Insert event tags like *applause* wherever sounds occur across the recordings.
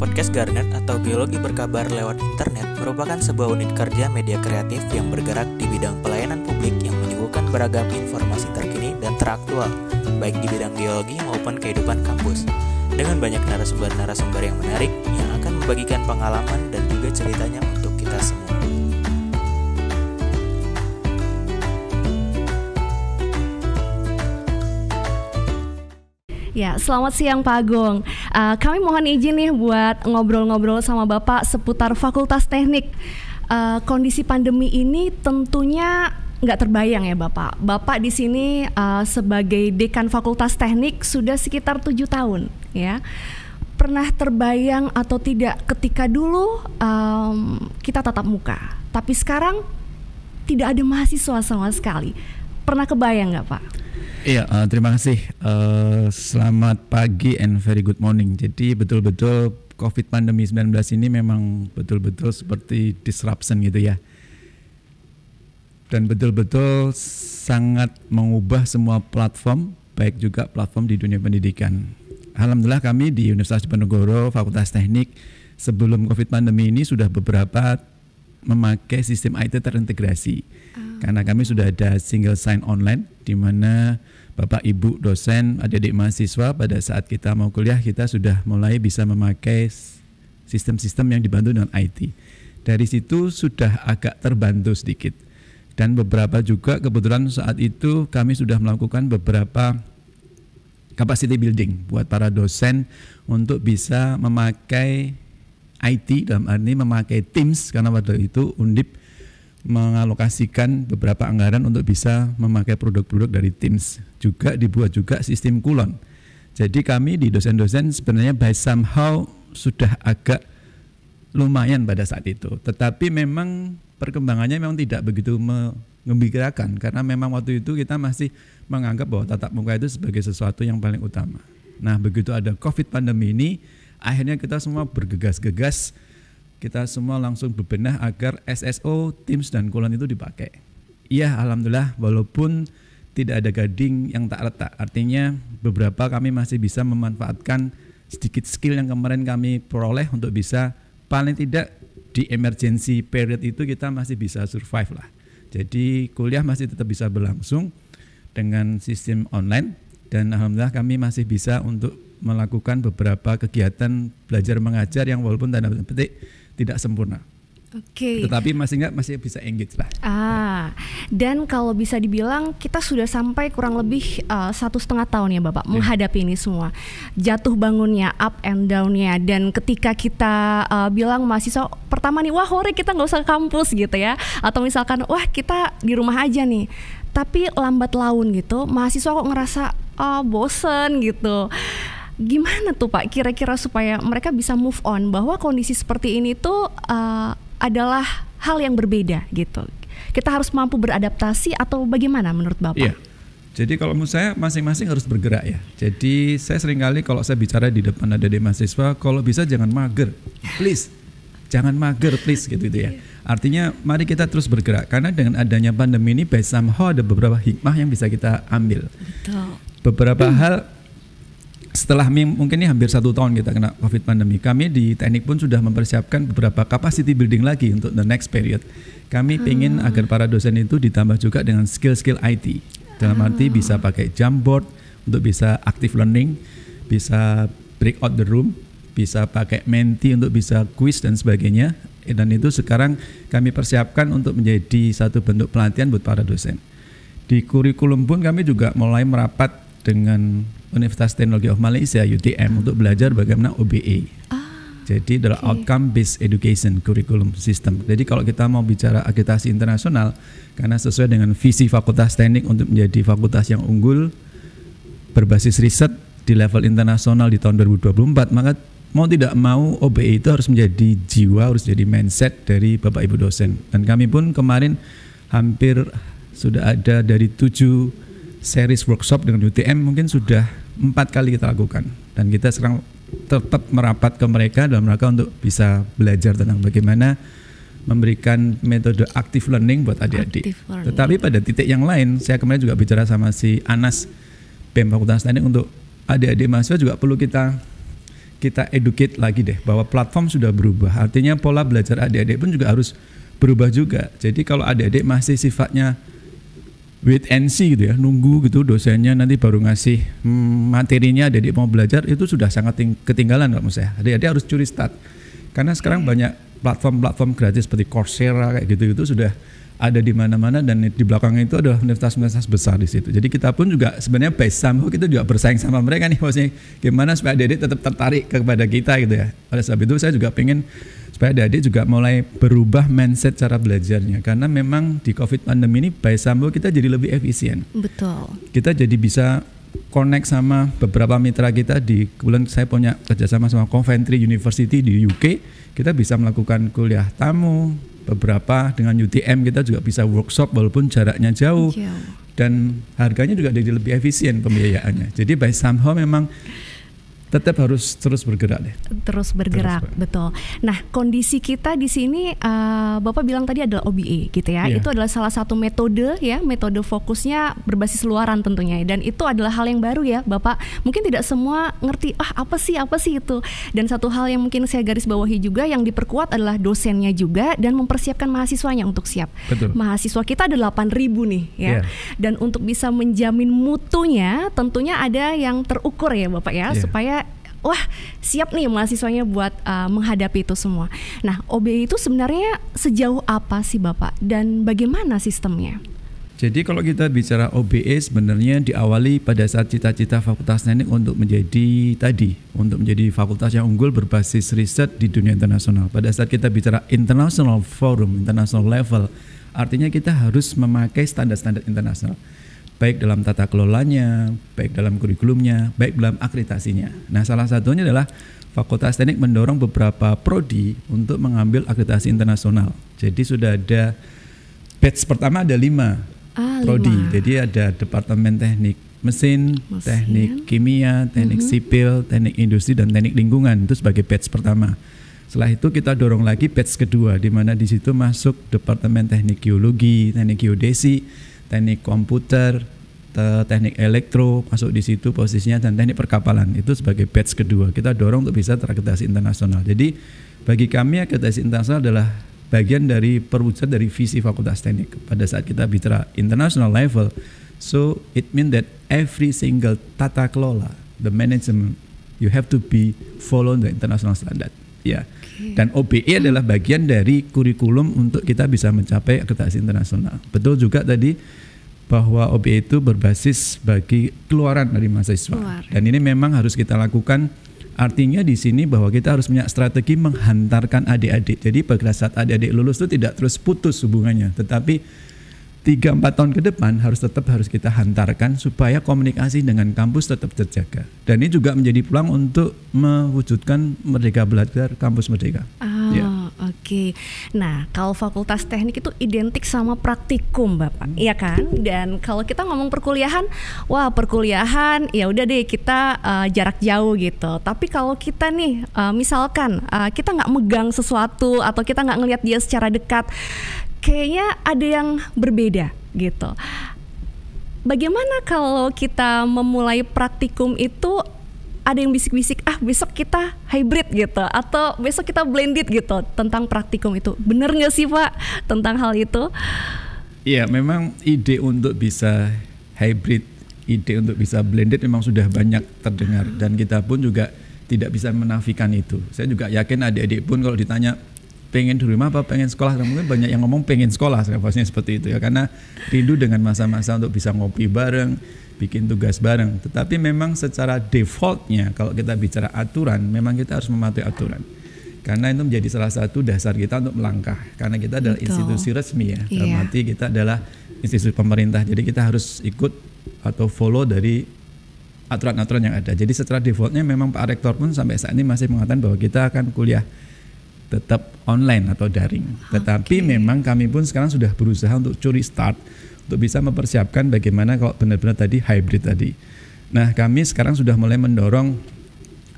Podcast Garnet atau Biologi Berkabar lewat internet merupakan sebuah unit kerja media kreatif yang bergerak di bidang pelayanan publik yang menyuguhkan beragam informasi terkini dan teraktual, baik di bidang biologi maupun kehidupan kampus. Dengan banyak narasumber-narasumber yang menarik yang akan membagikan pengalaman dan juga ceritanya Ya, selamat siang Pak Agung. Uh, kami mohon izin nih buat ngobrol-ngobrol sama Bapak seputar Fakultas Teknik. Uh, kondisi pandemi ini tentunya nggak terbayang ya Bapak. Bapak di sini uh, sebagai dekan Fakultas Teknik sudah sekitar tujuh tahun, ya. Pernah terbayang atau tidak ketika dulu um, kita tatap muka, tapi sekarang tidak ada mahasiswa sama sekali. Pernah kebayang nggak Pak? Iya, uh, terima kasih. Uh, selamat pagi and very good morning. Jadi betul-betul COVID pandemi 19 ini memang betul-betul seperti disruption gitu ya. Dan betul-betul sangat mengubah semua platform, baik juga platform di dunia pendidikan. Alhamdulillah kami di Universitas Diponegoro Fakultas Teknik sebelum COVID pandemi ini sudah beberapa memakai sistem IT terintegrasi. Uh. Karena kami sudah ada single sign online di mana Bapak Ibu dosen, adik-adik mahasiswa pada saat kita mau kuliah kita sudah mulai bisa memakai sistem-sistem yang dibantu dengan IT. Dari situ sudah agak terbantu sedikit. Dan beberapa juga kebetulan saat itu kami sudah melakukan beberapa capacity building buat para dosen untuk bisa memakai IT dalam arti memakai Teams karena pada itu Undip mengalokasikan beberapa anggaran untuk bisa memakai produk-produk dari Teams. Juga dibuat juga sistem kulon. Jadi kami di dosen-dosen sebenarnya by somehow sudah agak lumayan pada saat itu. Tetapi memang perkembangannya memang tidak begitu mengembirakan karena memang waktu itu kita masih menganggap bahwa tatap muka itu sebagai sesuatu yang paling utama. Nah, begitu ada Covid pandemi ini, akhirnya kita semua bergegas-gegas kita semua langsung bebenah agar SSO, Teams dan Kulon itu dipakai. Iya, alhamdulillah walaupun tidak ada gading yang tak retak. Artinya beberapa kami masih bisa memanfaatkan sedikit skill yang kemarin kami peroleh untuk bisa paling tidak di emergency period itu kita masih bisa survive lah. Jadi kuliah masih tetap bisa berlangsung dengan sistem online dan alhamdulillah kami masih bisa untuk melakukan beberapa kegiatan belajar mengajar yang walaupun tanda petik tidak sempurna. Oke. Okay. Tetapi masih nggak masih bisa engage lah. Ah, dan kalau bisa dibilang kita sudah sampai kurang lebih uh, satu setengah tahun ya bapak yeah. menghadapi ini semua, jatuh bangunnya, up and downnya, dan ketika kita uh, bilang mahasiswa pertama nih, wah hore kita nggak usah ke kampus gitu ya, atau misalkan wah kita di rumah aja nih, tapi lambat laun gitu, mahasiswa kok ngerasa oh, bosen gitu gimana tuh Pak kira-kira supaya mereka bisa move on bahwa kondisi seperti ini tuh uh, adalah hal yang berbeda gitu. Kita harus mampu beradaptasi atau bagaimana menurut Bapak? Iya. Jadi kalau menurut saya masing-masing harus bergerak ya. Jadi saya sering kali kalau saya bicara di depan ada di mahasiswa, kalau bisa jangan mager, please, jangan mager please gitu, gitu ya. Artinya mari kita terus bergerak karena dengan adanya pandemi ini by somehow ada beberapa hikmah yang bisa kita ambil. Betul. Beberapa hmm. hal setelah mungkin ini hampir satu tahun kita kena COVID pandemi, kami di teknik pun sudah mempersiapkan beberapa capacity building lagi untuk the next period. Kami hmm. ingin agar para dosen itu ditambah juga dengan skill-skill IT. Dalam arti hmm. bisa pakai Jamboard untuk bisa active learning, bisa break out the room, bisa pakai Menti untuk bisa quiz dan sebagainya. Dan itu sekarang kami persiapkan untuk menjadi satu bentuk pelatihan buat para dosen. Di kurikulum pun kami juga mulai merapat dengan Universitas Teknologi of Malaysia UTM untuk belajar bagaimana OBE. Ah, Jadi adalah okay. outcome based education curriculum system. Jadi kalau kita mau bicara akreditasi internasional karena sesuai dengan visi Fakultas Teknik untuk menjadi fakultas yang unggul berbasis riset di level internasional di tahun 2024, maka mau tidak mau OBE itu harus menjadi jiwa, harus jadi mindset dari Bapak Ibu dosen. Dan kami pun kemarin hampir sudah ada dari tujuh series workshop dengan UTM mungkin sudah empat kali kita lakukan dan kita sekarang tetap merapat ke mereka dalam rangka untuk bisa belajar tentang bagaimana memberikan metode active learning buat adik-adik. Tetapi pada titik yang lain, saya kemarin juga bicara sama si Anas BEM Fakultas Teknik untuk adik-adik mahasiswa juga perlu kita kita educate lagi deh bahwa platform sudah berubah. Artinya pola belajar adik-adik pun juga harus berubah juga. Jadi kalau adik-adik masih sifatnya wait and see gitu ya, nunggu gitu dosennya nanti baru ngasih hmm, materinya adik-adik mau belajar itu sudah sangat ketinggalan kalau saya. Adik-adik harus curi start. Karena sekarang banyak platform-platform gratis seperti Coursera kayak gitu-gitu sudah ada di mana-mana dan di belakangnya itu adalah universitas-universitas besar di situ. Jadi kita pun juga sebenarnya base somehow kita juga bersaing sama mereka nih maksudnya gimana supaya adik-adik tetap tertarik kepada kita gitu ya. Oleh sebab itu saya juga pengen supaya adik-adik juga mulai berubah mindset cara belajarnya karena memang di covid pandemi ini by Sambo kita jadi lebih efisien. Betul. Kita jadi bisa connect sama beberapa mitra kita di kebetulan saya punya kerjasama sama Coventry University di UK kita bisa melakukan kuliah tamu beberapa dengan UTM kita juga bisa workshop walaupun jaraknya jauh, jauh. dan harganya juga jadi lebih efisien pembiayaannya jadi by somehow memang tetap harus terus bergerak deh. Terus bergerak, terus betul. Nah, kondisi kita di sini uh, Bapak bilang tadi adalah OBE gitu ya. Yeah. Itu adalah salah satu metode ya, metode fokusnya berbasis luaran tentunya dan itu adalah hal yang baru ya, Bapak. Mungkin tidak semua ngerti ah apa sih apa sih itu. Dan satu hal yang mungkin saya garis bawahi juga yang diperkuat adalah dosennya juga dan mempersiapkan mahasiswanya untuk siap. Betul. Mahasiswa kita ada 8000 nih ya. Yeah. Dan untuk bisa menjamin mutunya tentunya ada yang terukur ya, Bapak ya, yeah. supaya wah siap nih mahasiswanya buat uh, menghadapi itu semua. Nah, OBE itu sebenarnya sejauh apa sih Bapak dan bagaimana sistemnya? Jadi kalau kita bicara OBE sebenarnya diawali pada saat cita-cita Fakultas Teknik untuk menjadi tadi, untuk menjadi fakultas yang unggul berbasis riset di dunia internasional. Pada saat kita bicara international forum, international level, artinya kita harus memakai standar-standar internasional baik dalam tata kelolanya, baik dalam kurikulumnya, baik dalam akreditasinya. Nah, salah satunya adalah Fakultas Teknik mendorong beberapa prodi untuk mengambil akreditasi internasional. Jadi sudah ada batch pertama ada lima ah, prodi. Lima. Jadi ada Departemen Teknik Mesin, Mesin. Teknik Kimia, Teknik mm -hmm. Sipil, Teknik Industri dan Teknik Lingkungan itu sebagai batch pertama. Setelah itu kita dorong lagi batch kedua di mana di situ masuk Departemen Teknik Geologi, Teknik Geodesi, teknik komputer, teknik elektro masuk di situ posisinya dan teknik perkapalan. Itu sebagai batch kedua. Kita dorong untuk bisa terakreditasi internasional. Jadi bagi kami akreditasi internasional adalah bagian dari perwujudan dari visi fakultas teknik pada saat kita bicara international level. So it mean that every single tata kelola the management you have to be follow the international standard. Okay. Dan OBE adalah bagian dari kurikulum untuk kita bisa mencapai akreditasi internasional betul juga tadi bahwa OBE itu berbasis bagi keluaran dari mahasiswa. Keluar. Dan ini memang harus kita lakukan Artinya di sini bahwa kita harus punya strategi menghantarkan adik-adik. Jadi pada saat adik-adik lulus itu tidak terus putus hubungannya, tetapi tiga empat tahun ke depan harus tetap harus kita hantarkan supaya komunikasi dengan kampus tetap terjaga. Dan ini juga menjadi peluang untuk mewujudkan Merdeka Belajar Kampus Merdeka. Oh, ya. Oke. Okay. Nah, kalau fakultas teknik itu identik sama praktikum, Bapak. Hmm. Iya kan? Dan kalau kita ngomong perkuliahan, wah, perkuliahan ya udah deh kita uh, jarak jauh gitu. Tapi kalau kita nih uh, misalkan uh, kita nggak megang sesuatu atau kita nggak ngelihat dia secara dekat, kayaknya ada yang berbeda gitu. Bagaimana kalau kita memulai praktikum itu ada yang bisik-bisik ah besok kita hybrid gitu atau besok kita blended gitu tentang praktikum itu bener nggak sih pak tentang hal itu? Iya memang ide untuk bisa hybrid ide untuk bisa blended memang sudah banyak terdengar dan kita pun juga tidak bisa menafikan itu. Saya juga yakin adik-adik pun kalau ditanya pengen di rumah apa pengen sekolah mungkin banyak yang ngomong pengen sekolah pastinya seperti itu ya karena rindu dengan masa-masa untuk bisa ngopi bareng bikin tugas bareng. Tetapi memang secara defaultnya kalau kita bicara aturan, memang kita harus mematuhi aturan. Karena itu menjadi salah satu dasar kita untuk melangkah. Karena kita adalah Betul. institusi resmi ya. Dalam iya. arti kita adalah institusi pemerintah. Jadi kita harus ikut atau follow dari aturan-aturan yang ada. Jadi secara defaultnya memang Pak Rektor pun sampai saat ini masih mengatakan bahwa kita akan kuliah tetap online atau daring. Tetapi okay. memang kami pun sekarang sudah berusaha untuk curi start untuk bisa mempersiapkan bagaimana kalau benar-benar tadi hybrid tadi. Nah, kami sekarang sudah mulai mendorong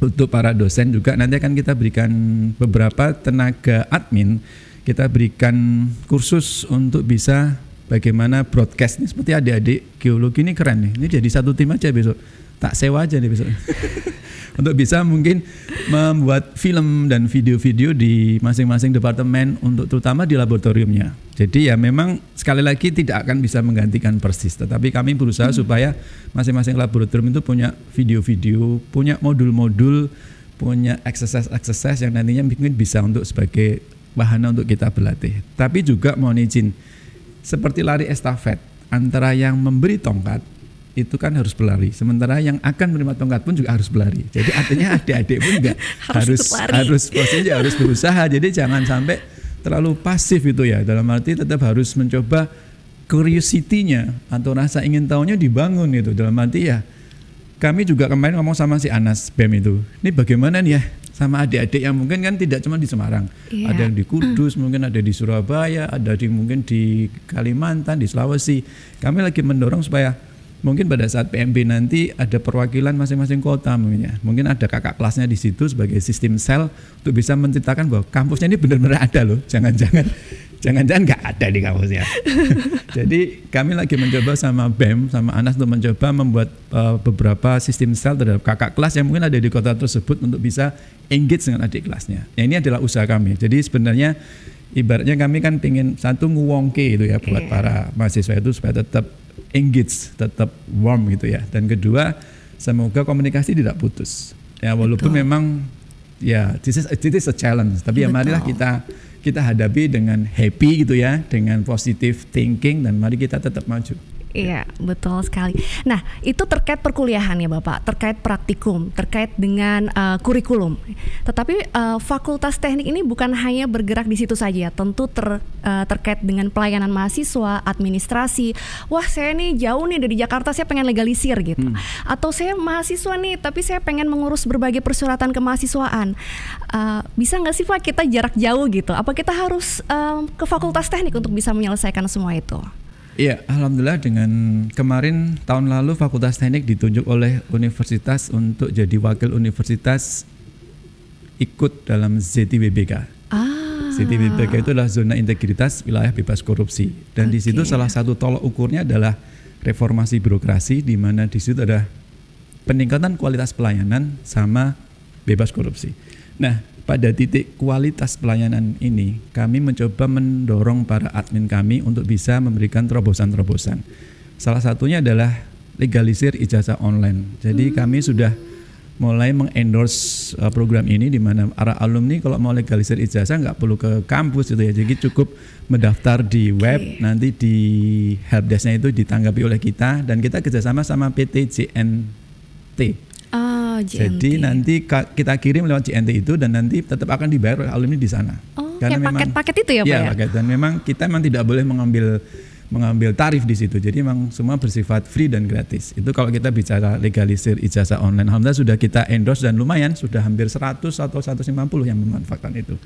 untuk para dosen juga nanti akan kita berikan beberapa tenaga admin kita berikan kursus untuk bisa bagaimana broadcast ini seperti adik-adik geologi ini keren nih. Ini jadi satu tim aja besok tak sewa aja nih besok. *laughs* untuk bisa mungkin membuat film dan video-video di masing-masing departemen untuk terutama di laboratoriumnya. Jadi ya memang sekali lagi tidak akan bisa menggantikan persis, tetapi kami berusaha hmm. supaya masing-masing laboratorium itu punya video-video, punya modul-modul, punya exercise-exercise yang nantinya mungkin bisa untuk sebagai wahana untuk kita berlatih. Tapi juga mohon izin seperti lari estafet antara yang memberi tongkat itu kan harus berlari. Sementara yang akan menerima tongkat pun juga harus berlari. Jadi artinya *laughs* adik-adik pun juga harus harus, harus posisinya harus berusaha. Jadi jangan sampai terlalu pasif itu ya. Dalam arti tetap harus mencoba curiosity-nya atau rasa ingin tahunya dibangun itu. Dalam arti ya kami juga kemarin ngomong sama si Anas BEM itu. Ini bagaimana nih ya sama adik-adik yang mungkin kan tidak cuma di Semarang, yeah. ada yang di Kudus, mungkin ada di Surabaya, ada di mungkin di Kalimantan, di Sulawesi. Kami lagi mendorong supaya mungkin pada saat PMB nanti ada perwakilan masing-masing kota mungkin ya. Mungkin ada kakak kelasnya di situ sebagai sistem sel untuk bisa menceritakan bahwa kampusnya ini benar-benar ada loh. Jangan-jangan jangan-jangan nggak ada di kampusnya. *laughs* Jadi kami lagi mencoba sama BEM sama Anas untuk mencoba membuat uh, beberapa sistem sel terhadap kakak kelas yang mungkin ada di kota tersebut untuk bisa engage dengan adik kelasnya. Ya, ini adalah usaha kami. Jadi sebenarnya ibaratnya kami kan pengen satu nguwongke itu ya buat yeah. para mahasiswa itu supaya tetap engage, tetap warm gitu ya. Dan kedua, semoga komunikasi tidak putus. Ya walaupun Betul. memang ya this is, this is a challenge, tapi Betul. ya marilah kita kita hadapi dengan happy gitu ya, dengan positive thinking dan mari kita tetap maju. Iya, betul sekali. Nah, itu terkait perkuliahan ya Bapak, terkait praktikum, terkait dengan uh, kurikulum. Tetapi uh, Fakultas Teknik ini bukan hanya bergerak di situ saja, tentu ter, uh, terkait dengan pelayanan mahasiswa, administrasi. Wah, saya nih jauh nih dari Jakarta, saya pengen legalisir gitu. Hmm. Atau saya mahasiswa nih, tapi saya pengen mengurus berbagai persyaratan kemahasiswaan. Uh, bisa nggak sih Pak kita jarak jauh gitu? Apa kita harus uh, ke Fakultas Teknik untuk bisa menyelesaikan semua itu? Iya, alhamdulillah dengan kemarin tahun lalu Fakultas Teknik ditunjuk oleh universitas untuk jadi wakil universitas ikut dalam ZTWBK. Ah. ZTWBK itu adalah zona integritas wilayah bebas korupsi dan okay. di situ salah satu tolok ukurnya adalah reformasi birokrasi di mana di situ ada peningkatan kualitas pelayanan sama bebas korupsi. Nah, pada titik kualitas pelayanan ini, kami mencoba mendorong para admin kami untuk bisa memberikan terobosan-terobosan. Salah satunya adalah legalisir ijazah online. Jadi hmm. kami sudah mulai mengendorse uh, program ini di mana para alumni kalau mau legalisir ijazah nggak perlu ke kampus itu ya. Jadi cukup mendaftar di web, okay. nanti di helpdesknya itu ditanggapi oleh kita dan kita kerjasama sama PT JNT JNT. Jadi nanti kita kirim lewat JNT itu dan nanti tetap akan dibayar oleh alumni di sana. Oh, Karena kayak paket-paket itu ya, Pak ya? Iya, paket. Dan memang kita memang tidak boleh mengambil mengambil tarif di situ. Jadi memang semua bersifat free dan gratis. Itu kalau kita bicara legalisir ijazah online. Alhamdulillah sudah kita endorse dan lumayan sudah hampir 100 atau 150 yang memanfaatkan itu.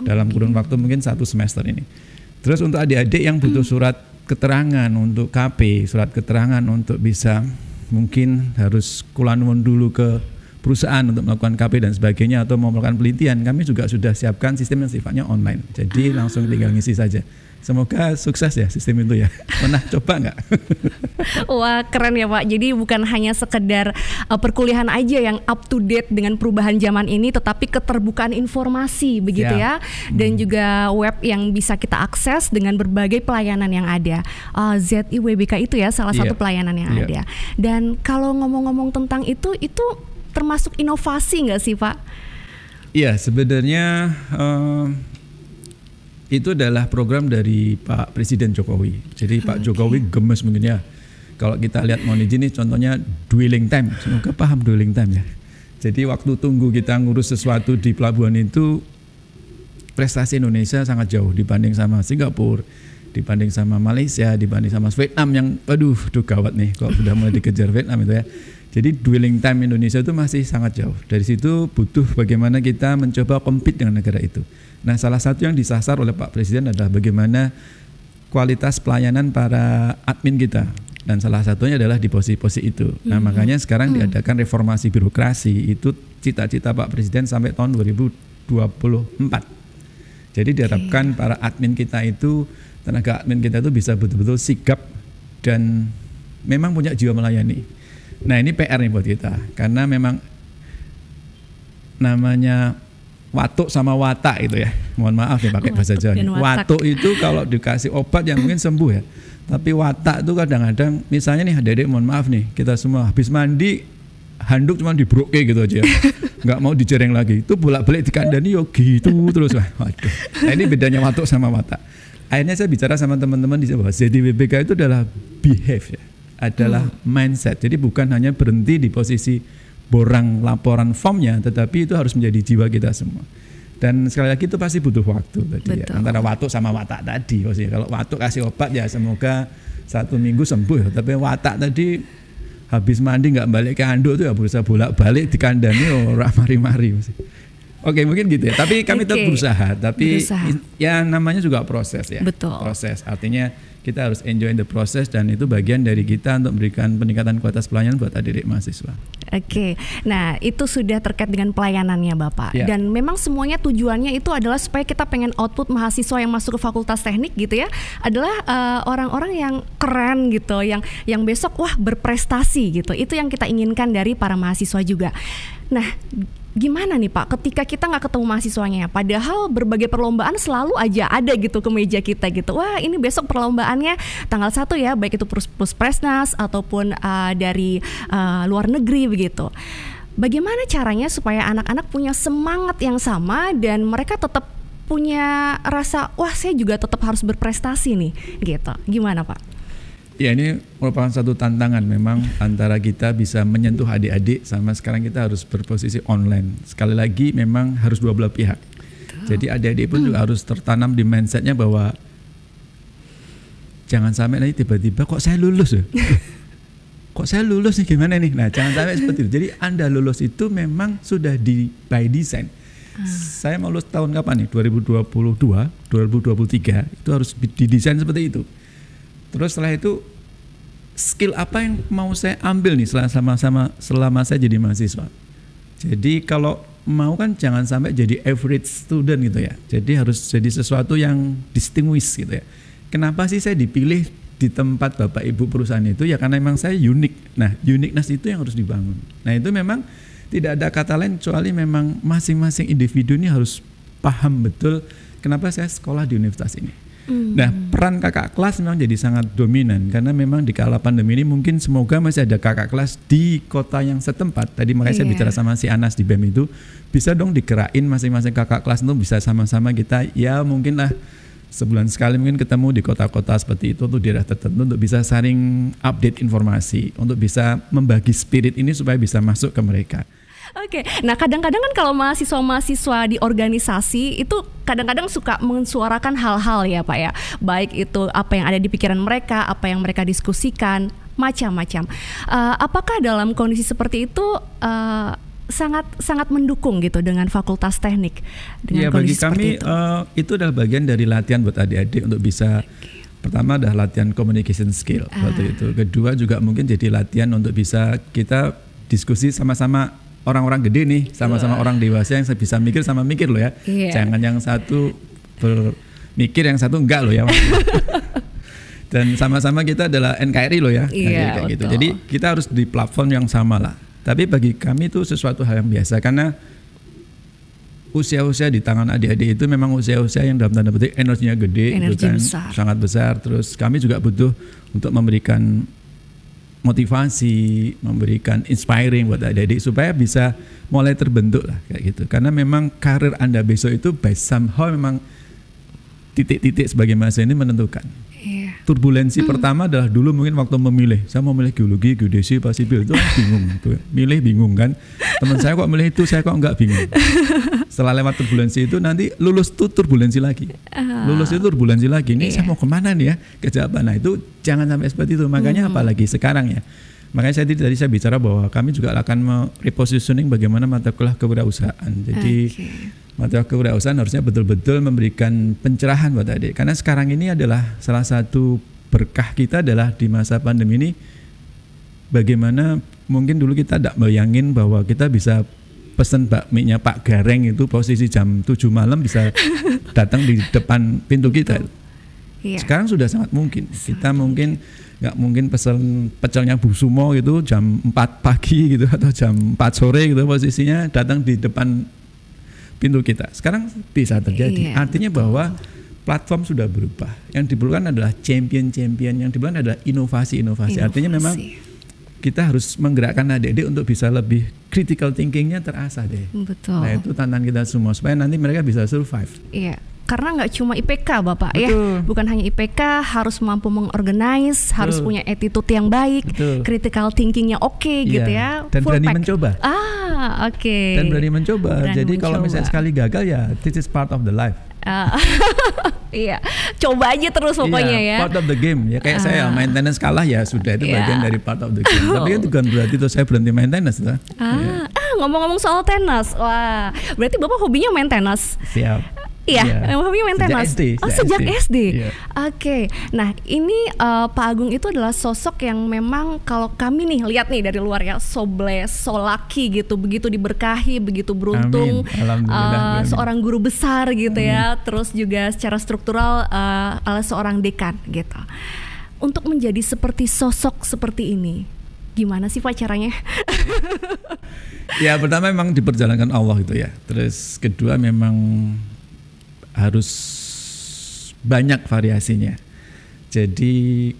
Okay. Dalam kurun waktu mungkin satu semester ini. Terus untuk adik-adik yang butuh hmm. surat keterangan untuk KP, surat keterangan untuk bisa mungkin harus kulanun dulu ke perusahaan untuk melakukan KP dan sebagainya atau mau melakukan penelitian, kami juga sudah siapkan sistem yang sifatnya online. Jadi langsung tinggal ngisi saja. Semoga sukses ya sistem itu ya. *laughs* Pernah coba nggak? *laughs* Wah keren ya Pak. Jadi bukan hanya sekedar uh, perkuliahan aja yang up to date dengan perubahan zaman ini, tetapi keterbukaan informasi begitu ya, ya. dan hmm. juga web yang bisa kita akses dengan berbagai pelayanan yang ada. Uh, ZIWBK itu ya salah satu yeah. pelayanan yang yeah. ada. Dan kalau ngomong-ngomong tentang itu, itu termasuk inovasi nggak sih Pak? Iya sebenarnya. Uh, itu adalah program dari Pak Presiden Jokowi. Jadi Pak Jokowi gemes mungkin ya. Kalau kita lihat Moniji ini contohnya dwelling time. Semoga paham dwelling time ya. Jadi waktu tunggu kita ngurus sesuatu di pelabuhan itu prestasi Indonesia sangat jauh dibanding sama Singapura, dibanding sama Malaysia, dibanding sama Vietnam yang aduh, aduh gawat nih kalau sudah mulai dikejar Vietnam itu ya. Jadi dwelling time Indonesia itu masih sangat jauh. Dari situ butuh bagaimana kita mencoba compete dengan negara itu. Nah, salah satu yang disasar oleh Pak Presiden adalah bagaimana kualitas pelayanan para admin kita dan salah satunya adalah di posisi-posisi itu. Nah, hmm. makanya sekarang hmm. diadakan reformasi birokrasi itu cita-cita Pak Presiden sampai tahun 2024. Jadi diharapkan okay. para admin kita itu tenaga admin kita itu bisa betul-betul sigap dan memang punya jiwa melayani. Nah ini PR nih buat kita. Karena memang namanya watuk sama watak itu ya. Mohon maaf ya pakai bahasa Jawa. Watuk itu kalau dikasih obat yang mungkin sembuh ya. Tapi watak itu kadang-kadang misalnya nih adik mohon maaf nih kita semua habis mandi handuk cuma dibroke gitu aja *laughs* nggak mau dijereng lagi. Itu bolak-balik dikandani yo gitu terus. Waduh. Nah ini bedanya watuk sama watak. Akhirnya saya bicara sama teman-teman di bahwa ZDWBK itu adalah behave ya adalah hmm. mindset jadi bukan hanya berhenti di posisi borang laporan formnya tetapi itu harus menjadi jiwa kita semua dan sekali lagi itu pasti butuh waktu tadi ya antara watuk sama watak tadi maksudnya kalau watuk kasih obat ya semoga satu minggu sembuh ya. tapi watak tadi habis mandi nggak balik ke anduk tuh ya berusaha bolak balik di kandangnya orang mari-mari Oke mungkin gitu ya. Tapi kami okay. tetap berusaha. Tapi berusaha. ya namanya juga proses ya. Betul. Proses. Artinya kita harus enjoy the process dan itu bagian dari kita untuk memberikan peningkatan kualitas pelayanan buat adik-adik mahasiswa. Oke, nah itu sudah terkait dengan pelayanannya Bapak ya. dan memang semuanya tujuannya itu adalah supaya kita pengen output mahasiswa yang masuk ke fakultas teknik gitu ya adalah uh, orang-orang yang keren gitu, yang yang besok wah berprestasi gitu. Itu yang kita inginkan dari para mahasiswa juga. Nah, gimana nih Pak ketika kita nggak ketemu mahasiswanya padahal berbagai perlombaan selalu aja ada gitu ke meja kita gitu. Wah ini besok perlombaannya tanggal satu ya baik itu plus presnas ataupun uh, dari uh, luar negeri begitu. Bagaimana caranya supaya anak-anak punya semangat yang sama dan mereka tetap punya rasa wah saya juga tetap harus berprestasi nih gitu? Gimana Pak Ya ini merupakan satu tantangan memang antara kita bisa menyentuh adik-adik sama sekarang kita harus berposisi online. Sekali lagi memang harus dua belah pihak. Jadi adik-adik pun juga harus tertanam di mindsetnya bahwa jangan sampai nanti tiba-tiba kok saya lulus ya. *laughs* kok saya lulus nih gimana nih? Nah jangan sampai seperti itu. Jadi anda lulus itu memang sudah di by design. Saya mau lulus tahun kapan nih? 2022, 2023 itu harus didesain seperti itu Terus setelah itu skill apa yang mau saya ambil nih selama sama selama saya jadi mahasiswa. Jadi kalau mau kan jangan sampai jadi average student gitu ya. Jadi harus jadi sesuatu yang distinguish gitu ya. Kenapa sih saya dipilih di tempat Bapak Ibu perusahaan itu ya karena memang saya unik. Nah, uniqueness itu yang harus dibangun. Nah, itu memang tidak ada kata lain kecuali memang masing-masing individu ini harus paham betul kenapa saya sekolah di universitas ini Hmm. Nah, peran kakak kelas memang jadi sangat dominan karena memang di kala pandemi ini mungkin semoga masih ada kakak kelas di kota yang setempat. Tadi makanya yeah. saya iya. bicara sama si Anas di BEM itu bisa dong dikerain masing-masing kakak kelas itu bisa sama-sama kita ya mungkin lah sebulan sekali mungkin ketemu di kota-kota seperti itu untuk daerah tertentu untuk bisa saling update informasi, untuk bisa membagi spirit ini supaya bisa masuk ke mereka. Oke, okay. nah kadang-kadang kan kalau mahasiswa-mahasiswa di organisasi itu kadang-kadang suka mensuarakan hal-hal ya Pak ya, baik itu apa yang ada di pikiran mereka, apa yang mereka diskusikan, macam-macam. Uh, apakah dalam kondisi seperti itu uh, sangat sangat mendukung gitu dengan fakultas teknik dengan ya, bagi kami itu. Uh, itu adalah bagian dari latihan buat adik-adik untuk bisa pertama adalah latihan communication skill ah. waktu itu kedua juga mungkin jadi latihan untuk bisa kita diskusi sama-sama orang-orang gede nih sama-sama uh. orang dewasa yang bisa mikir sama mikir loh ya. Yeah. Jangan yang satu bermikir yang satu enggak loh ya. *laughs* Dan sama-sama kita adalah NKRI loh ya. Yeah, kayak gitu. Jadi kita harus di platform yang sama lah. Tapi bagi kami itu sesuatu hal yang biasa karena usia-usia di tangan adik-adik itu memang usia-usia yang dalam tanda petik energinya gede, Energi gitu kan, besar. sangat besar. Terus kami juga butuh untuk memberikan motivasi, memberikan inspiring buat adik-adik supaya bisa mulai terbentuk lah kayak gitu. Karena memang karir Anda besok itu by somehow memang titik-titik sebagai masa ini menentukan. Yeah. Turbulensi mm. pertama adalah dulu mungkin waktu memilih. Saya mau milih geologi, geodesi, apa sipil itu *laughs* bingung. Tuh. Milih bingung kan. Teman saya kok milih itu, saya kok enggak bingung. Setelah lewat turbulensi itu nanti lulus tuh turbulensi lagi. Uh, lulus itu turbulensi lagi. Ini yeah. saya mau ke mana nih ya? Kejabat. Nah itu jangan sampai seperti itu. Makanya mm. apalagi sekarang ya. Makanya saya tadi saya bicara bahwa kami juga akan repositioning bagaimana mata kuliah kewirausahaan. Jadi okay mata kewirausahaan harusnya betul-betul memberikan pencerahan buat adik. Karena sekarang ini adalah salah satu berkah kita adalah di masa pandemi ini bagaimana mungkin dulu kita tidak bayangin bahwa kita bisa pesan bakminya Pak Gareng itu posisi jam 7 malam bisa *laughs* datang di depan pintu kita. Iya. Sekarang sudah sangat mungkin. Kita mungkin nggak mungkin pesan pecelnya Bu Sumo gitu jam 4 pagi gitu *laughs* atau jam 4 sore gitu posisinya datang di depan pintu kita. Sekarang bisa terjadi. Iya, Artinya bahwa platform sudah berubah. Yang diperlukan adalah champion-champion, yang diperlukan adalah inovasi-inovasi. Artinya memang kita harus menggerakkan adik-adik untuk bisa lebih critical thinkingnya terasa deh. Betul. Nah itu tantangan kita semua supaya nanti mereka bisa survive. Iya. Karena nggak cuma IPK Bapak ya, Betul. bukan hanya IPK, harus mampu mengorganize, harus punya attitude yang baik, Betul. critical thinkingnya oke gitu Iya. ya, Dan full berani pack. mencoba. Ah, oke. Dan berani mencoba. Berani Jadi kalau mencoba. misalnya sekali gagal ya this is part of the life. Ah, *laughs* iya, coba aja terus pokoknya Iya, ya. Part of the game. Ya kayak saya Ah. maintenance kalah ya sudah itu Iya. bagian dari part of the game. *laughs* Tapi kan bukan berarti tuh saya berhenti maintenance tuh. Ah, ah, ngomong-ngomong soal tenis, wah, berarti bapak hobinya main tenis. Siap. Iya, hobinya main Sejak tenis. SD, oh, sejak sejak SD. SD. Iya. Oke. Nah, ini eh, Pak Agung itu adalah sosok yang memang kalau kami nih lihat nih dari luar ya, so blessed, so lucky gitu, begitu diberkahi, begitu beruntung. Amin. Alhamdulillah, amin. seorang guru besar gitu ya, terus juga secara struktural adalah seorang dekan gitu. Untuk menjadi seperti sosok seperti ini, gimana sih Pak caranya? *laughs* Ya pertama memang diperjalankan Allah gitu ya. Terus kedua memang harus banyak variasinya. Jadi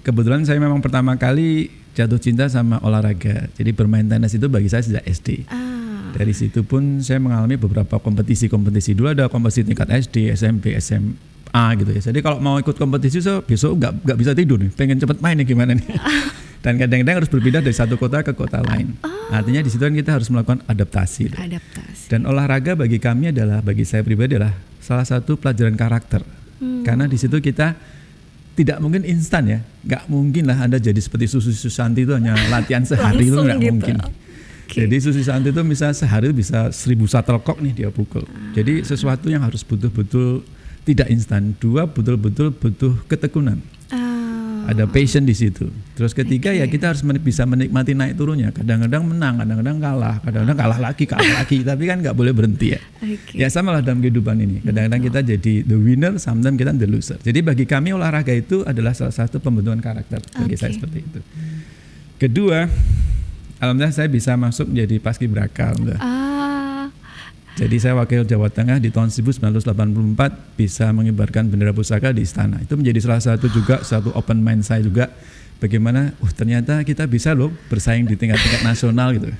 kebetulan saya memang pertama kali jatuh cinta sama olahraga. Jadi bermain tenis itu bagi saya sejak SD. ah, Dari situ pun saya mengalami beberapa kompetisi-kompetisi. Dulu ada kompetisi tingkat SD, SMP, SMA gitu ya. Jadi kalau mau ikut kompetisi so besok nggak nggak bisa tidur nih. Pengen cepet main nih gimana nih. *laughs* Dan kadang-kadang harus berpindah dari satu kota ke kota lain. Artinya di situ kan kita harus melakukan adaptasi. adaptasi. Dan olahraga bagi kami adalah bagi saya pribadi adalah salah satu pelajaran karakter. Hmm. Karena di situ kita tidak mungkin instan ya, nggak mungkin lah anda jadi seperti Susi Susanti itu hanya latihan *laughs* sehari itu nggak gitu. mungkin. Oke. Jadi Susi Susanti itu misalnya sehari bisa seribu shuttlecock nih dia pukul. Ah. Jadi sesuatu yang harus betul-betul tidak instan. Dua betul-betul butuh ketekunan. Ada passion di situ. Terus ketiga ya Oke. kita harus men- bisa menikmati naik turunnya. Kadang-kadang menang, kadang-kadang kalah, kadang-kadang kalah lagi, kalah lagi. Tapi kan nggak boleh berhenti ya. oke. Ya sama lah dalam kehidupan ini. Kadang-kadang kita jadi the winner, sometimes kita the loser. Jadi bagi kami olahraga itu adalah salah satu pembentukan karakter bagi Oke. saya seperti itu. Kedua, alhamdulillah saya bisa masuk menjadi paskibraka. alhamdulillah. Ah, Jadi saya wakil Jawa Tengah di tahun 1984 bisa mengibarkan bendera pusaka di istana. Itu menjadi salah satu juga satu open mind saya juga bagaimana uh ternyata kita bisa loh bersaing di tingkat-tingkat nasional gitu.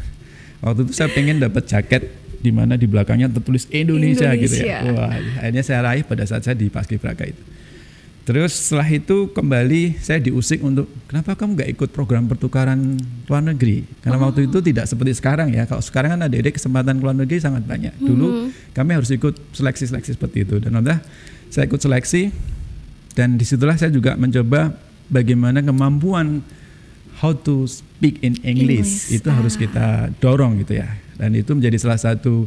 Waktu itu saya pengen dapat jaket di mana di belakangnya tertulis Indonesia, gitu ya. Indonesia. Wah, akhirnya saya raih pada saat saya di Paskibraka itu. Terus setelah itu kembali saya diusik untuk kenapa kamu nggak ikut program pertukaran luar negeri? Karena waktu itu tidak seperti sekarang ya. Kalau sekarang kan adik-adik kesempatan ke luar negeri sangat banyak. Dulu kami harus ikut seleksi-seleksi seperti itu. Dan alhamdulillah saya ikut seleksi dan di situlah saya juga mencoba bagaimana kemampuan how to speak in English, English, itu harus ah. kita dorong gitu ya. Dan itu menjadi salah satu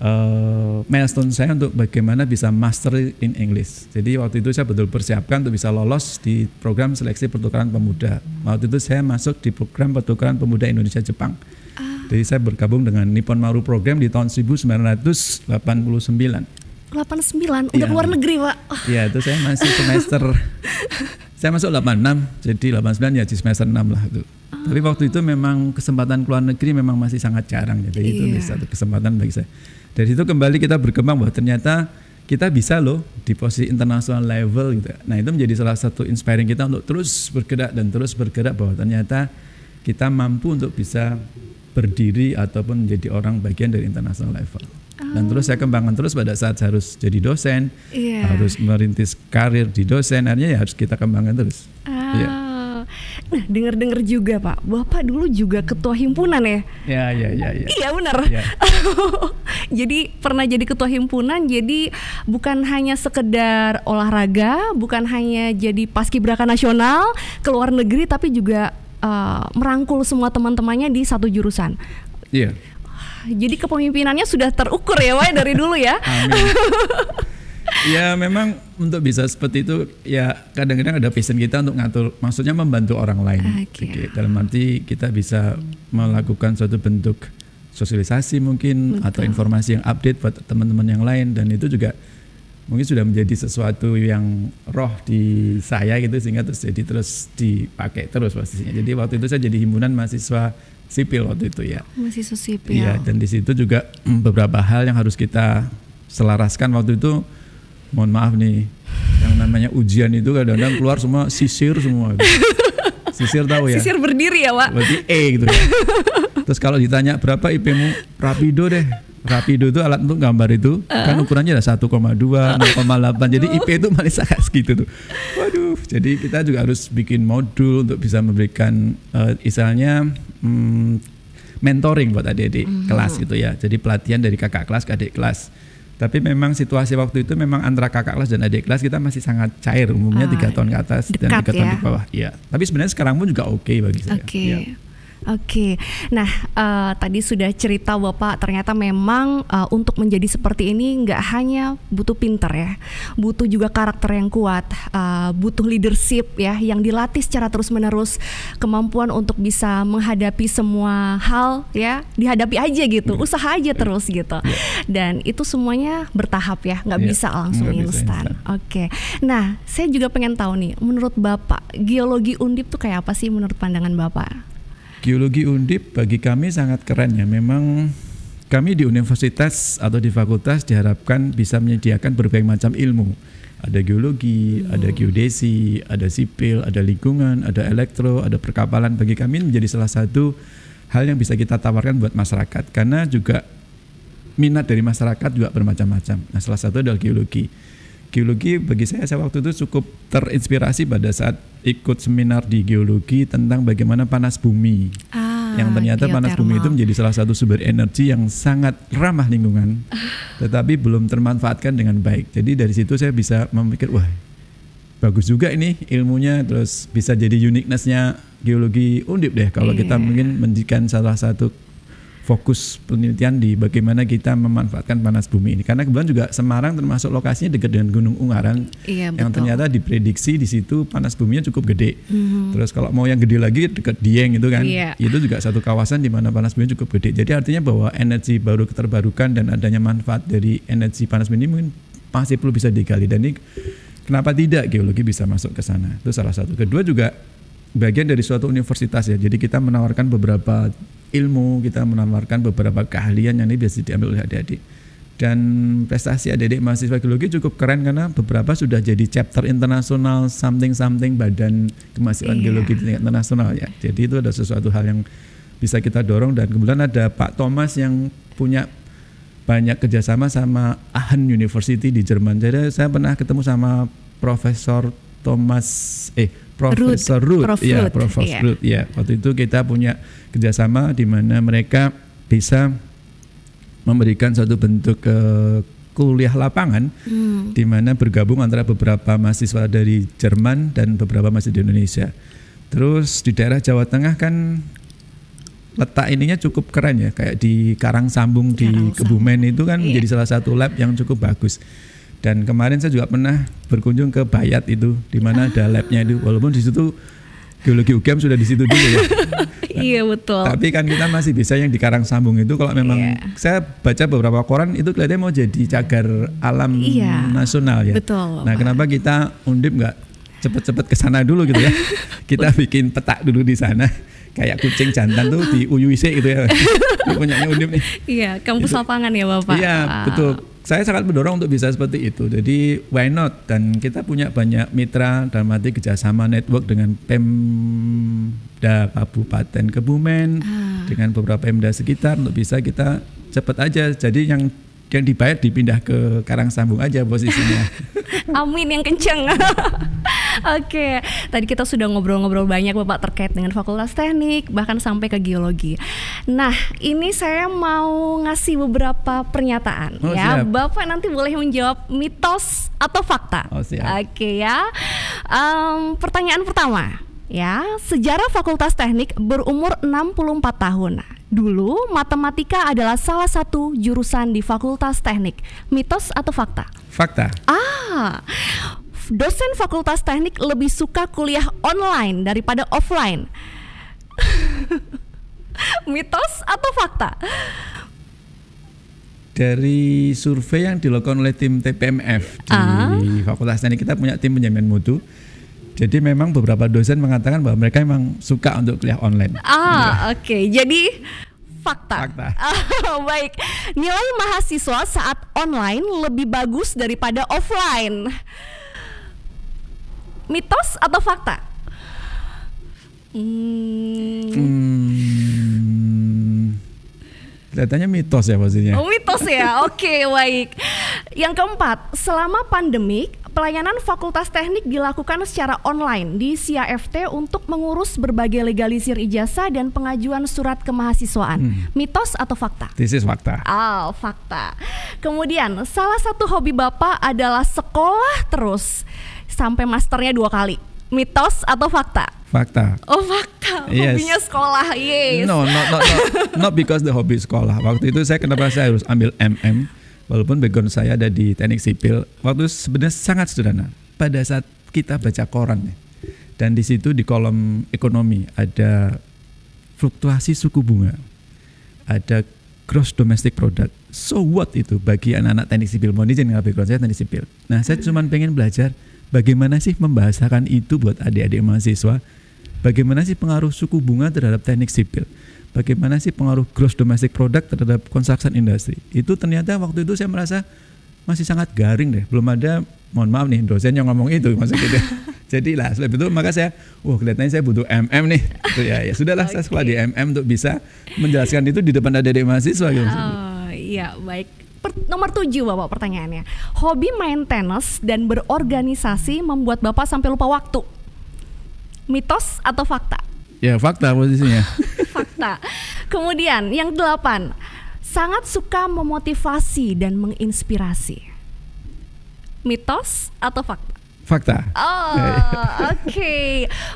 uh, milestone saya untuk bagaimana bisa master in English. Jadi waktu itu saya betul persiapkan untuk bisa lolos di program seleksi pertukaran pemuda. Waktu itu saya masuk di program pertukaran pemuda Indonesia Jepang. Jadi saya bergabung dengan Nippon Maru Program di tahun 1989. 89 udah Iya. keluar negeri pak Iya itu saya masih semester *laughs* saya masuk 86 jadi 89 ya di semester 6 lah itu. Tapi waktu itu memang kesempatan keluar negeri memang masih sangat jarang ya. Jadi itu Iya. satu kesempatan bagi saya. Dari situ kembali kita berkembang bahwa ternyata kita bisa loh di posisi internasional level gitu. Nah itu menjadi salah satu inspiring kita untuk terus bergerak dan terus bergerak bahwa ternyata kita mampu untuk bisa berdiri ataupun menjadi orang bagian dari international level. Dan terus saya kembangkan terus pada saat saya harus jadi dosen, Iya. harus merintis karir di dosen, artinya ya harus kita kembangkan terus. Ah. Iya. Nah, dengar-dengar juga Pak, Bapak dulu juga ketua himpunan ya? Ya, ya, ya, ya. Iya benar. Iya. *laughs* jadi pernah jadi ketua himpunan, jadi bukan hanya sekedar olahraga, bukan hanya jadi paskibraka nasional ke luar negeri, tapi juga uh, merangkul semua teman-temannya di satu jurusan. Iya. Jadi kepemimpinannya sudah terukur ya, Wai dari dulu ya. Amin. ya memang untuk bisa seperti itu ya kadang-kadang ada passion kita untuk ngatur maksudnya membantu orang lain Oke. Oke, dalam arti kita bisa melakukan suatu bentuk sosialisasi mungkin atau informasi yang update buat teman-teman yang lain dan itu juga mungkin sudah menjadi sesuatu yang roh di saya gitu sehingga terus jadi terus dipakai terus posisinya. Jadi waktu itu saya jadi himpunan mahasiswa sipil waktu itu ya. Mahasiswa sipil. Iya, dan di situ juga *clears throat* beberapa hal yang harus kita selaraskan waktu itu. Mohon maaf nih, yang namanya ujian itu kadang-kadang keluar semua sisir semua. *laughs* Sisir tahu ya? Sisir berdiri ya, Pak. Berarti E gitu ya. *laughs* Terus kalau ditanya berapa IP-mu, rapido deh. Rapido itu alat untuk gambar itu uh. kan ukurannya ada 1,2, 0,8. Jadi IP itu malah *laughs* sangat segitu tuh. Waduh, jadi kita juga harus bikin modul untuk bisa memberikan uh, istilahnya hmm, mentoring buat adik-adik mm -hmm. kelas gitu ya. Jadi pelatihan dari kakak kelas ke adik kelas. Tapi memang situasi waktu itu memang antara kakak kelas dan adik kelas kita masih sangat cair umumnya tiga uh, tahun ke atas dan tiga tahun ya? di bawah. Iya. Tapi sebenarnya sekarang pun juga oke okay bagi saya. Okay. Ya. Oke, nah uh, tadi sudah cerita bapak ternyata memang uh, untuk menjadi seperti ini nggak hanya butuh pinter ya, butuh juga karakter yang kuat, uh, butuh leadership ya yang dilatih secara terus menerus, kemampuan untuk bisa menghadapi semua hal ya dihadapi aja gitu, yeah. usaha aja terus gitu, yeah. dan itu semuanya bertahap ya, nggak yeah. bisa langsung instan. Oke, nah saya juga pengen tahu nih, menurut bapak geologi undip tuh kayak apa sih menurut pandangan bapak? Geologi Undip bagi kami sangat keren ya. Memang kami di universitas atau di fakultas diharapkan bisa menyediakan berbagai macam ilmu. Ada geologi, hmm. ada geodesi, ada sipil, ada lingkungan, ada elektro, ada perkapalan. Bagi kami menjadi salah satu hal yang bisa kita tawarkan buat masyarakat. Karena juga minat dari masyarakat juga bermacam-macam. Nah salah satu adalah geologi geologi bagi saya saya waktu itu cukup terinspirasi pada saat ikut seminar di geologi tentang bagaimana panas bumi. Ah, yang ternyata geothermal. panas bumi itu menjadi salah satu sumber energi yang sangat ramah lingkungan, tetapi belum termanfaatkan dengan baik. Jadi dari situ saya bisa memikir, wah bagus juga ini ilmunya, terus bisa jadi uniquenessnya geologi undip deh kalau yeah. kita mungkin menjadikan salah satu fokus penelitian di bagaimana kita memanfaatkan panas bumi ini karena kebetulan juga Semarang termasuk lokasinya dekat dengan Gunung Ungaran iya, yang ternyata diprediksi di situ panas buminya cukup gede. Mm-hmm. Terus kalau mau yang gede lagi dekat Dieng itu kan, iya. itu juga satu kawasan di mana panas bumi cukup gede. Jadi artinya bahwa energi baru terbarukan dan adanya manfaat dari energi panas bumi mungkin masih perlu bisa digali dan ini kenapa tidak geologi bisa masuk ke sana. Itu salah satu. Kedua juga bagian dari suatu universitas ya. Jadi kita menawarkan beberapa ilmu, kita menawarkan beberapa keahlian yang ini biasa diambil oleh adik-adik. Dan prestasi adik-adik mahasiswa geologi cukup keren karena beberapa sudah jadi chapter internasional something-something badan kemahasiswaan iya. geologi di tingkat internasional ya. Jadi itu ada sesuatu hal yang bisa kita dorong dan kemudian ada Pak Thomas yang punya banyak kerjasama sama Aachen University di Jerman. Jadi saya pernah ketemu sama Profesor Thomas eh Profesor Ruth, Prof. ya Profesor yeah. Ruth ya waktu itu kita punya kerjasama di mana mereka bisa memberikan satu bentuk ke kuliah lapangan hmm. di mana bergabung antara beberapa mahasiswa dari Jerman dan beberapa mahasiswa di Indonesia. Terus di daerah Jawa Tengah kan letak ininya cukup keren ya kayak di Karang Sambung di Kebumen itu kan yeah. menjadi salah satu lab yang cukup bagus. Dan kemarin saya juga pernah berkunjung ke Bayat itu, di mana ada labnya itu. Walaupun di situ geologi UGM sudah di situ dulu ya. *laughs* iya betul. Tapi kan kita masih bisa yang di Karang Sambung itu kalau memang yeah. saya baca beberapa koran itu kelihatannya mau jadi cagar alam yeah. nasional ya. Betul. Nah, kenapa kita undip nggak cepet-cepet ke sana dulu gitu ya? *laughs* kita bikin petak dulu di sana kayak kucing jantan tuh di UUIC gitu ya. *laughs* punyanya undip nih. Iya, kampus lapangan ya Bapak. Iya, betul saya sangat mendorong untuk bisa seperti itu. Jadi why not? Dan kita punya banyak mitra dalam arti kerjasama network dengan Pemda Kabupaten Kebumen, ah. dengan beberapa Pemda sekitar untuk bisa kita cepat aja. Jadi yang yang dibayar dipindah ke Karang Sambung aja posisinya. *laughs* Amin yang kenceng. *laughs* Oke, tadi kita sudah ngobrol-ngobrol banyak Bapak terkait dengan Fakultas Teknik bahkan sampai ke geologi. Nah, ini saya mau ngasih beberapa pernyataan oh, ya. Siap. Bapak nanti boleh menjawab mitos atau fakta. Oh, siap. Oke ya. Um, pertanyaan pertama ya, sejarah Fakultas Teknik berumur 64 tahun. Dulu matematika adalah salah satu jurusan di Fakultas Teknik. Mitos atau fakta? Fakta. Ah. Dosen Fakultas Teknik lebih suka kuliah online daripada offline. *laughs* Mitos atau fakta? Dari survei yang dilakukan oleh tim TPMF di Ah. Fakultas Teknik kita punya tim penjamin mutu. Jadi memang beberapa dosen mengatakan bahwa mereka memang suka untuk kuliah online. Ah, oke. Jadi fakta. Fakta. Ah, *laughs* baik. Nilai mahasiswa saat online lebih bagus daripada offline. Mitos atau fakta? Hmm, Hmm, kelihatannya mitos ya posisinya. oh, mitos ya. Oke, baik. Yang keempat, selama pandemik, pelayanan Fakultas Teknik dilakukan secara online di CIFT untuk mengurus berbagai legalisir ijazah dan pengajuan surat kemahasiswaan. Mitos atau fakta? This is fakta. Oh, fakta. Kemudian, salah satu hobi Bapak adalah sekolah terus sampai masternya dua kali. Mitos atau fakta? Fakta. Oh, fakta. Yes. Hobinya sekolah. Yes. No, not, not, not, not because the hobi sekolah. Waktu itu saya kenapa saya harus ambil MM, walaupun background saya ada di teknik sipil. Waktu itu sebenarnya sangat sederhana. Pada saat kita baca koran, ya, dan di situ di kolom ekonomi ada fluktuasi suku bunga, ada gross domestic product. So what itu bagi anak-anak teknik sipil? Mohon izin nggak background saya teknik sipil. Nah, saya cuma pengen belajar bagaimana sih membahasakan itu buat adik-adik mahasiswa Bagaimana sih pengaruh suku bunga terhadap teknik sipil? Bagaimana sih pengaruh gross domestic product terhadap construction industry? Itu ternyata waktu itu saya merasa masih sangat garing deh. Belum ada, mohon maaf nih, dosen yang ngomong itu maksud gitu. *laughs* Jadi lah, sebab itu maka saya, wah kelihatannya saya butuh MM nih. Itu ya, ya sudahlah saya sekolah di MM untuk bisa menjelaskan itu di depan adik-adik mahasiswa gitu. Oh, iya, baik. Per- nomor tujuh Bapak pertanyaannya. Hobi main tenis dan berorganisasi membuat Bapak sampai lupa waktu. Mitos atau fakta? Ya fakta posisinya. *laughs* fakta. Kemudian yang delapan, sangat suka memotivasi dan menginspirasi. Mitos atau fakta? Fakta. Oh, *laughs* oke.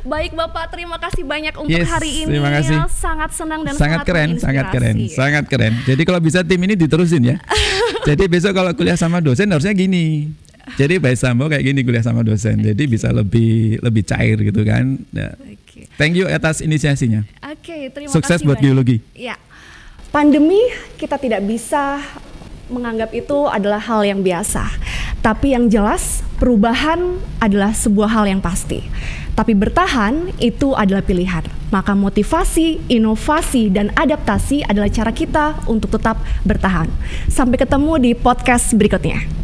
Baik Bapak, terima kasih banyak untuk Yes, hari ini. terima kasih. Sangat senang dan sangat keren, sangat keren, sangat keren. Jadi kalau bisa tim ini diterusin ya. *laughs* Jadi besok kalau kuliah sama dosen harusnya gini. Jadi Pak Sambo kayak gini kuliah sama dosen. Jadi bisa lebih lebih cair gitu kan. Ya. Oke. Thank you atas inisiasinya. Oke, terima Sukses kasih buat banyak. biologi. Ya. Pandemi kita tidak bisa menganggap itu adalah hal yang biasa. Tapi yang jelas perubahan adalah sebuah hal yang pasti. Tapi bertahan itu adalah pilihan. Maka motivasi, inovasi, dan adaptasi adalah cara kita untuk tetap bertahan. Sampai ketemu di podcast berikutnya.